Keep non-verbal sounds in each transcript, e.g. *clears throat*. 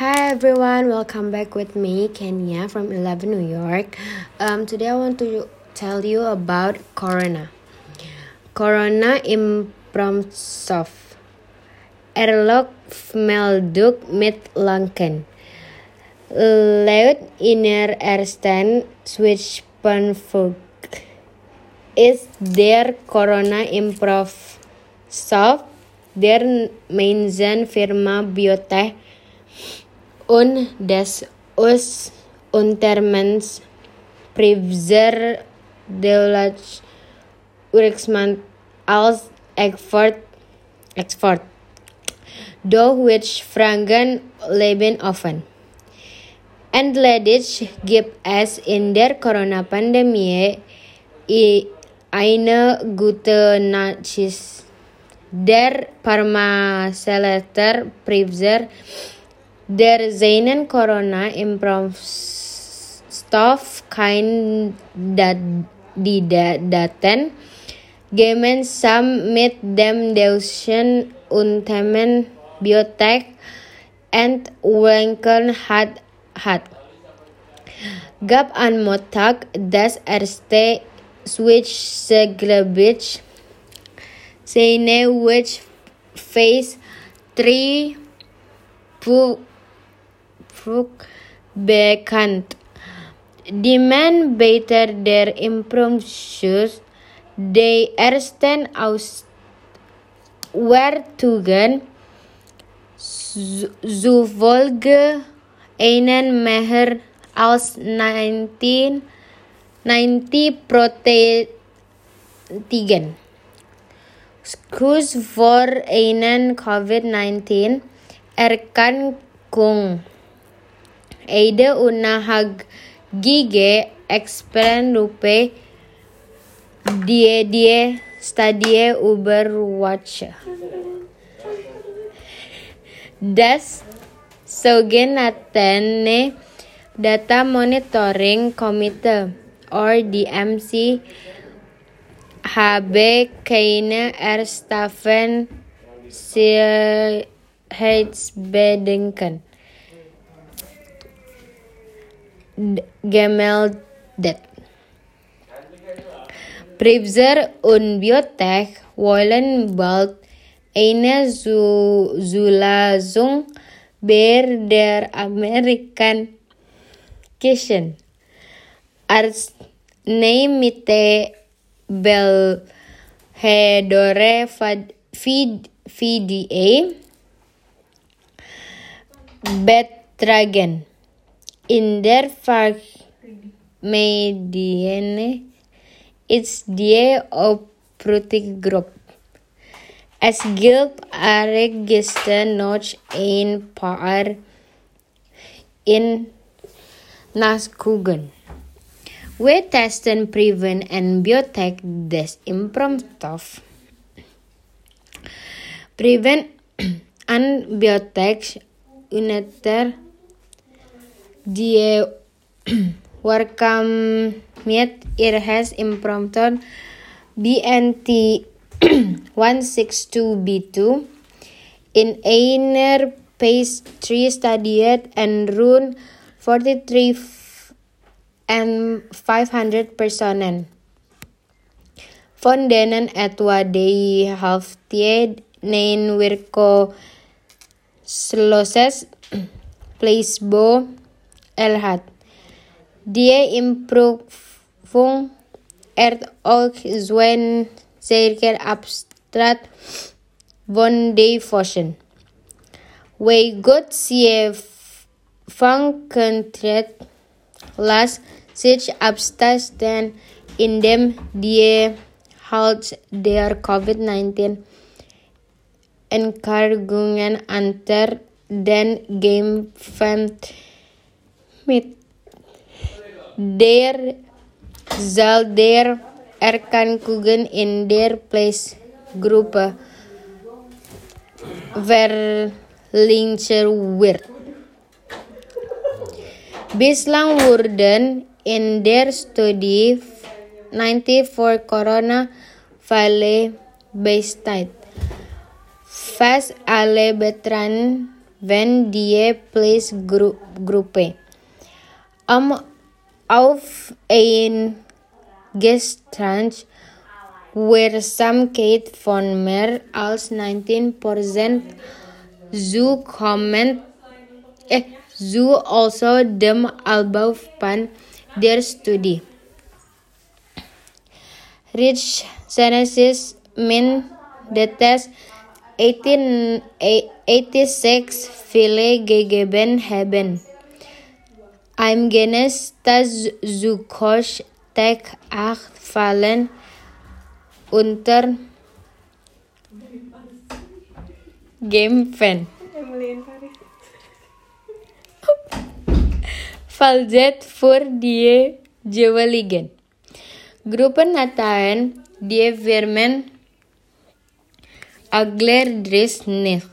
Hi everyone, welcome back with me, Kenya from 11 New York. Um, today I want to tell you about Corona. Corona impromsof. Erlok melduk mit lanken. Leut inner ersten switchpunfug. Is der Corona improv soft der Mainzen Firma Biotech und des us Unternehmens Privatser Deutsch Urexman als Export, Export. Durch which Franken leben offen. Endlich gibt es in der Corona-Pandemie eine gute Nachricht. Der Pharmaceutiker Privatser der seinen Corona-Impfstoff kein die Daten gemeinsam mit dem deutschen Unternehmen Biotech entwickelt hat, hat. Gab an Montag das erste Switch-Gebiet seine which Phase 3 bekannt. Die man beter der Impulsus die ersten Auswertungen zufolge einen mehr als 19, 90 Protein. Skus voor einen COVID-19 erkrankung. Eide una hag gige rupe die die stadie Überwache. Das sogenannte Data Monitoring Committee or DMC habe keine Erstaffen Sicherheitsbedenken gemeldet. Pfizer und Biotech wollen bald eine Zulassung bei der amerikanischen Arzneimittel Belhedore VDA Betragen in der Fachmedien ist die Opprotikgruppe. Es gilt Register noch ein paar in Naskugen. We testen Priven and Biotech des Improvstoff. Priven and Biotech Uneter die *clears throat* warkam met irhes imprompton BNT 162B2 *clears throat* in einer 3 studied and run 43 and 500 personen. Fondenen etwa dei halftied nein wirko sloses *clears throat* placebo El hat die im Prüfung Erdorgswen sehr abstrakt von der Forschung. Weil Gott sie verkündet, las sich abstasten, indem die Halt der Covid-19 Enkargungen unter den Geimpften mit der Zahl der Erkrankungen in der Place-Gruppe verlinkt wird. Bislang wurden in der Studie 94 Corona-Fälle bestätigt. Fast alle betreffen wenn die Playsgruppe am auf ein Gestrand werksamkeit von mehr als 19% zukommen, eh, zu also dem Albaupan der Studie. Rich Genesis min detes 1886 viele gegeben haben. Afghanistans Sukhoi Tech 8 fallen unter Genfen. Falsett für die jeweiligen Gruppendateien, die Firmen erklärt nicht.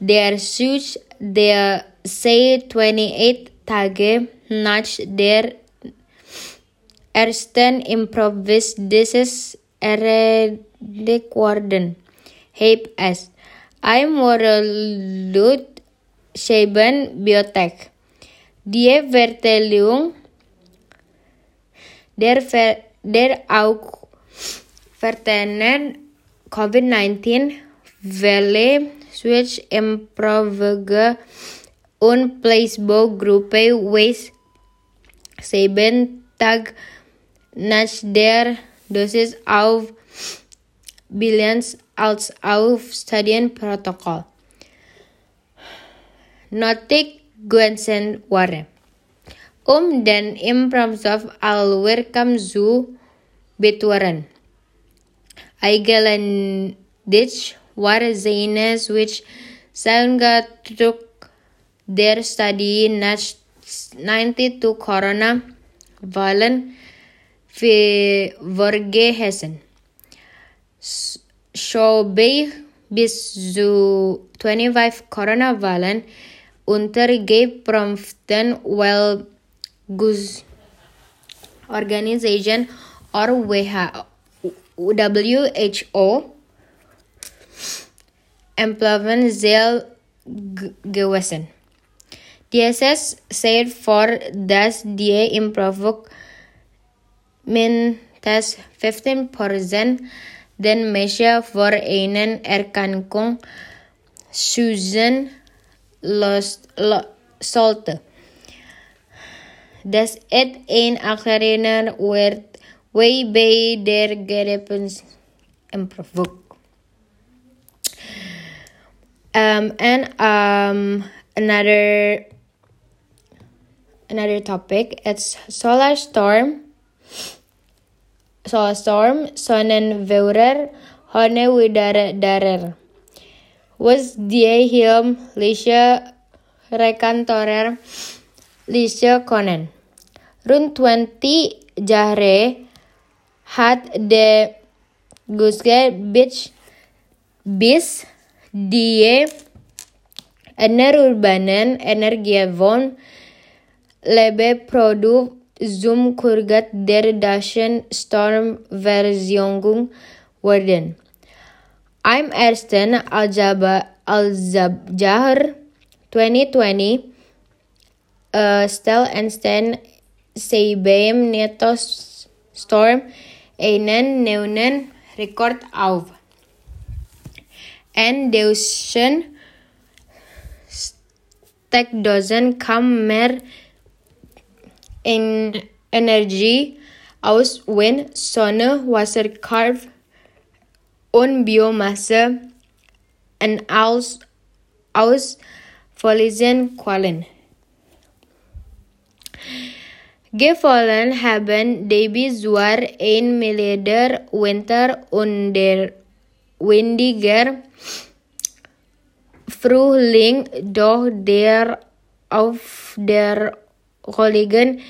Der Switch der C28 Tage nach der ersten Improvis dieses Eredekwarden heb es. I'm Morelut Sheben Biotech. Die Vertellung der, Ver der auch vertenen COVID-19 Welle Switch Improvige und Facebook-Gruppe Waste sieben Tag nach der Dosis auf Bilanz als auf Studienprotokoll. Notik Gwensen Ware. Um dan Impromsof al welcome zu betwaren. Ditch war which sanga Their study nudged 92 corona violent Vergehesen. bei bis zu 25 Koronawahlen untergebrachten, well gus organization or WHO employen sehr gewesen. DSS said for das DA Improvementes 15% den Measure für einen Erkrankung schützen sollte. Das ist ein erklärender Wert, wie bei der Gedächtnisempfehlung. Um, and um, another another topic it's solar storm solar storm widare darer was die hilm lisha rekantorer Lisa Conan. Rund 20 Jahre hat der Guske Beach bis die enerurbanen energievon lebe produk zum kurgat der Daschen Stormversion worden. Im ersten Aljabar 2020 uh, stel sten CBM netos storm einen neuen Rekord auf. En deusen steckdosen kam mehr in Energie aus Wind, Sonne, Wasserkraft und Biomasse und aus, aus fossilen Quellen. Gefallen haben Debbie Zuar ein milder Winter und der windiger Frühling, doch der auf der Kollegen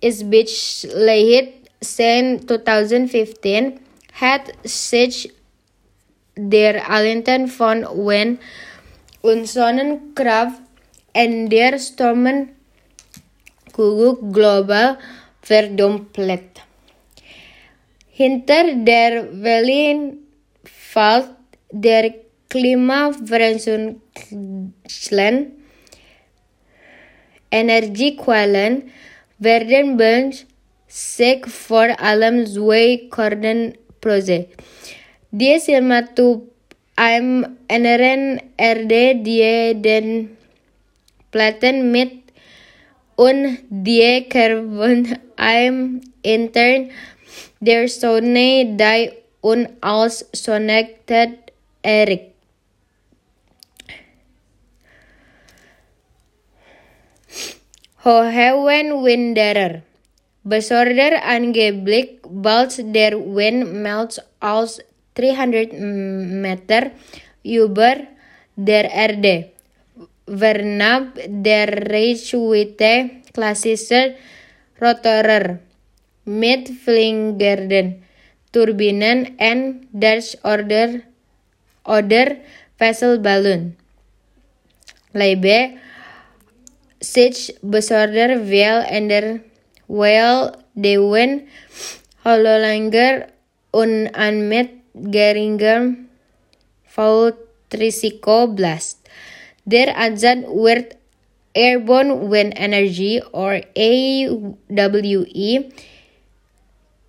Isbitchleid seit 2015 hat sich der Alenten von Wind und Sonnenkraft in der Stormen Kuguk global verdoppelt. Hinter der Wellen fällt der klimaverensungsland energiequellen werden bund zich voor allem zwei korden proze. Die silmatu I'm eneren erde die den platen mit und die kerven I'm intern der Sonne die un als connected Eric. Hohewen Winderer. Besorder angeblich bald der Wind melts als 300 Meter über der Erde. Vernab der Reichweite klassischer Rotorer mit Flingerden, Turbinen and Dash Order Oder Vessel Balloon. Leibe sich besorder veel ender wel de wind hololanger unanmet geringer risiko blast. Der Ansatz wird Airborne Wind Energy or AWE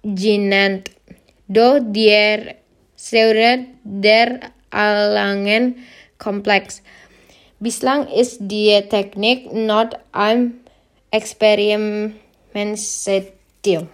genannt. Doch der Säure der Alangen komplex. Bislang ist die Technik not am Experimentstadium.